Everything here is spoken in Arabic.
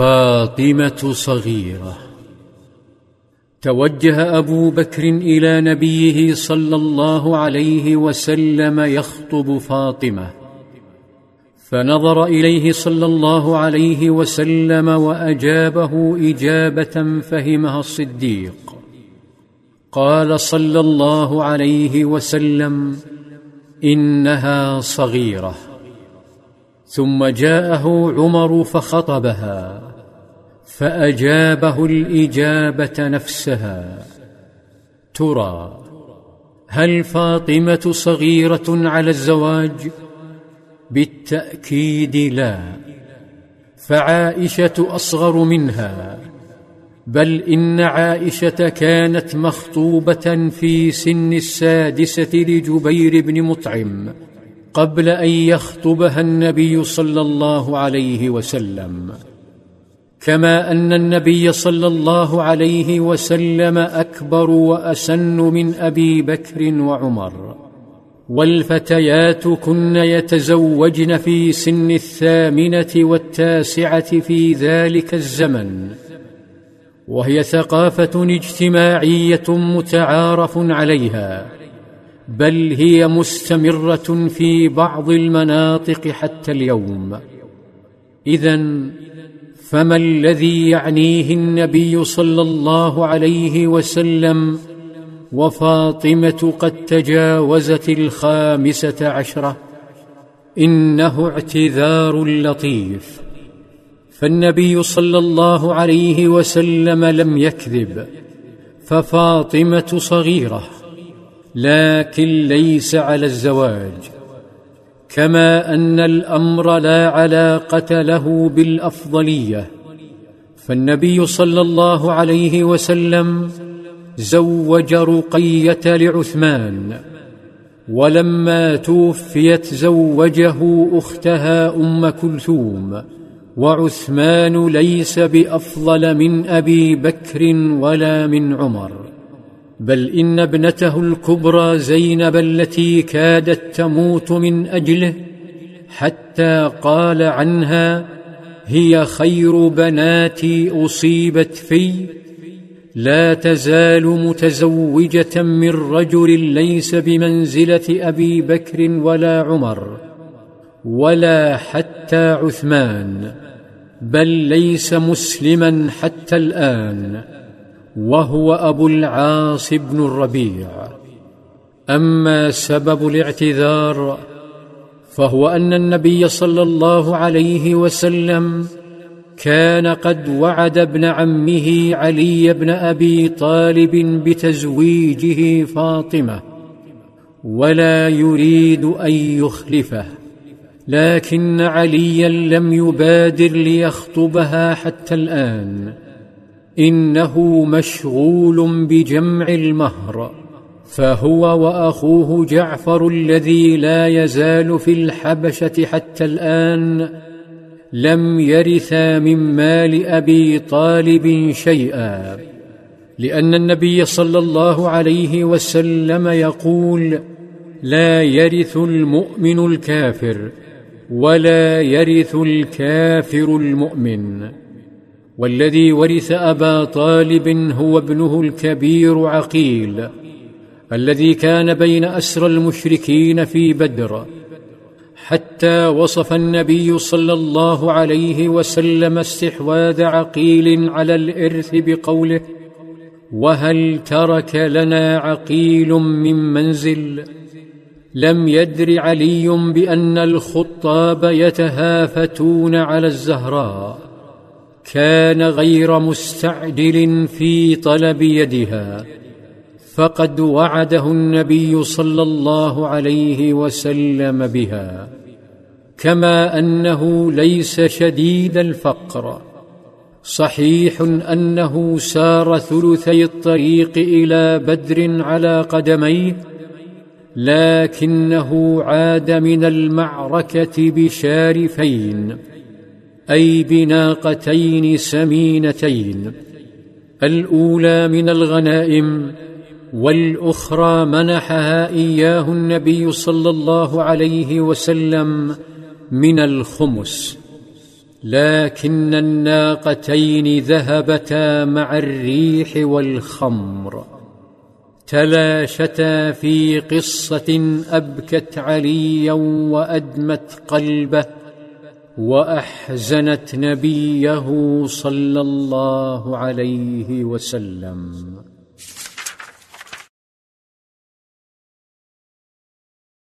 فاطمة صغيرة. توجه أبو بكر إلى نبيه صلى الله عليه وسلم يخطب فاطمة. فنظر إليه صلى الله عليه وسلم وأجابه إجابة فهمها الصديق. قال صلى الله عليه وسلم إنها صغيرة. ثم جاءه عمر فخطبها فأجابه الإجابة نفسها ترى هل فاطمة صغيرة على الزواج؟ بالتأكيد لا فعائشة أصغر منها بل إن عائشة كانت مخطوبة في سن السادسة لجبير بن مطعم. قبل أن يخطبها النبي صلى الله عليه وسلم. كما أن النبي صلى الله عليه وسلم أكبر وأسن من أبي بكر وعمر. والفتيات كن يتزوجن في سن الثامنة والتاسعة في ذلك الزمن. وهي ثقافة اجتماعية متعارف عليها. بل هي مستمرة في بعض المناطق حتى اليوم. اذا فما الذي يعنيه النبي صلى الله عليه وسلم وفاطمة قد تجاوزت الخامسة عشرة؟ إنه اعتذار لطيف. فالنبي صلى الله عليه وسلم لم يكذب ففاطمة صغيرة لكن ليس على الزواج كما أن الأمر لا علاقة له بالأفضلية. فالنبي صلى الله عليه وسلم زوج رقية لعثمان ولما توفيت زوجه أختها أم كلثوم وعثمان ليس بأفضل من أبي بكر ولا من عمر. بل إن ابنته الكبرى زينب التي كادت تموت من أجله حتى قال عنها هي خير بناتي أصيبت في لا تزال متزوجة من رجل ليس بمنزلة أبي بكر ولا عمر ولا حتى عثمان بل ليس مسلما حتى الآن. وهو أبو العاص بن الربيع. أما سبب الاعتذار فهو أن النبي صلى الله عليه وسلم كان قد وعد ابن عمه علي بن أبي طالب بتزويجه فاطمة ولا يريد أن يخلفه لكن عليا لم يبادر ليخطبها حتى الآن. إنه مشغول بجمع المهر فهو وأخوه جعفر الذي لا يزال في الحبشة حتى الآن لم يرثا من مال أبي طالب شيئا لأن النبي صلى الله عليه وسلم يقول لا يرث المؤمن الكافر ولا يرث الكافر المؤمن والذي ورث أبا طالب هو ابنه الكبير عقيل الذي كان بين اسرى المشركين في بدر حتى وصف النبي صلى الله عليه وسلم استحواذ عقيل على الإرث بقوله وهل ترك لنا عقيل من منزل؟ لم يدر علي بأن الخطاب يتهافتون على الزهراء. كان غير مستعجل في طلب يدها فقد وعده النبي صلى الله عليه وسلم بها كما أنه ليس شديد الفقر. صحيح أنه سار ثلثي الطريق إلى بدر على قدميه لكنه عاد من المعركة بشارفين. أي بناقتين سمينتين الأولى من الغنائم والأخرى منحها إياه النبي صلى الله عليه وسلم من الخمس لكن الناقتين ذهبتا مع الريح والخمر. تلاشتا في قصة أبكت عليا وأدمت قلبه وأحزنت نبيه صلى الله عليه وسلم.